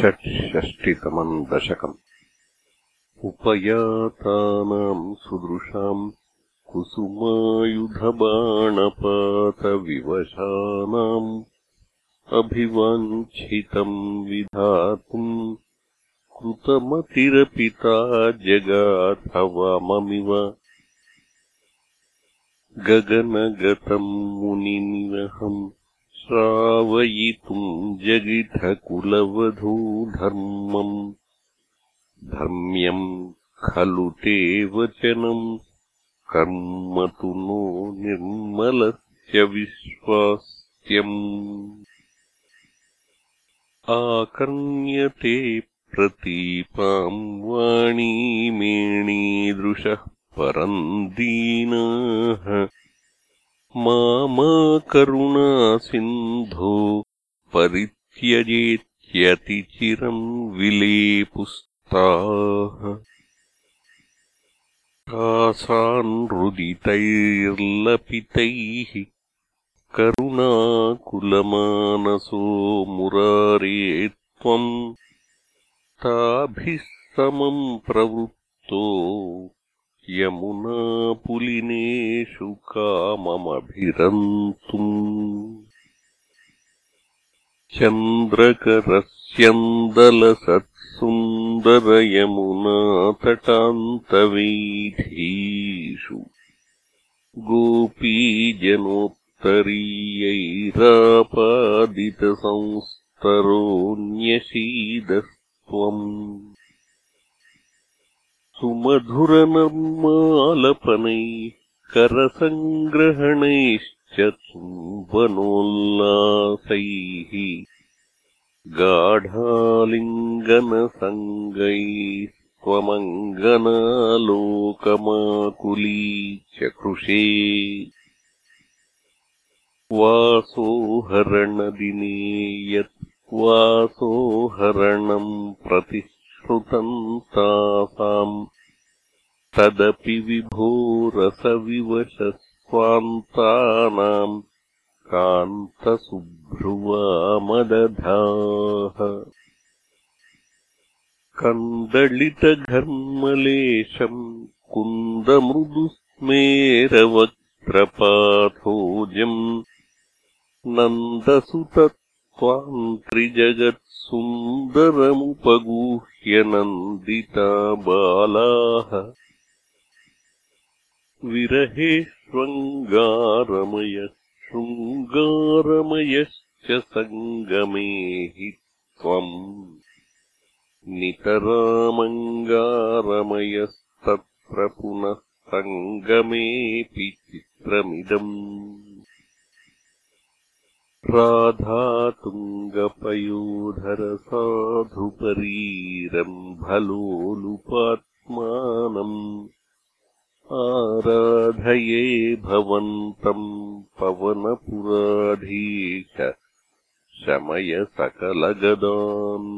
षट्षष्टितमम् दशकम्। उपयातानाम् सुदृशाम् कुसुमायुधबाणपातविवशानाम् अभिवाञ्छितम् विधातुम् कृतमतिरपिता जगाथवाममिव। गगनगतम् मुनिनिवहम् श्रावयितुम् जगिथकुलवधूधर्मम् धर्म्यम् खलु ते वचनम् कर्म तु नो निर्मलस्य विश्वास्यम्। आकर्ण्यते प्रतीपाम् वाणीमेणीदृशः परम् दीनाः मामाकरुणासिन्धो परित्यजेत्यतिचिरम् विलेपुस्ताः। तासान्हृदितैर्लपितैः करुणाकुलमानसो मुरारे त्वम् ताभिः समम् प्रवृत्तो यमुनापुलिनेषु काममभिरन्तुम्। चन्द्रकरस्यन्दलसत्सुन्दरयमुनातटान्तवीथीषु गोपीजनोत्तरीयैरापादितसंस्तरोऽन्यशीदस्त्वम् सुमधुरनर्मालपनैः करसङ्ग्रहणैश्च चुम्बनोल्लासैः गाढालिङ्गनसङ्गैस्त्वमङ्गनालोकमाकुली चकृषे वासोहरणदिने यत् वासोहरणम् प्रतिश्रुतम् तासाम्। तदपि विभोरसविवशस्वान्तानाम् कान्तसुभ्रुवामदधाः कन्दलितघर्मलेशम् कुन्दमृदुस्मेरवक्त्रपाथोजम् नन्दसुतत्वान्त्रिजगत्सुन्दरमुपगूह्य नन्दिता बालाः। विरहेष्वङ्गारमयः शृङ्गारमयश्च सङ्गमे हि त्वम्। नितरामङ्गारमयस्तत्र पुनः सङ्गमेऽपि चित्रमिदम् राधातुङ्गपयोधरसाधुपरीरम्भलोलुपात्मानम् आराधये भवन्तम् पवनपुराधीश शमय सकलगदान्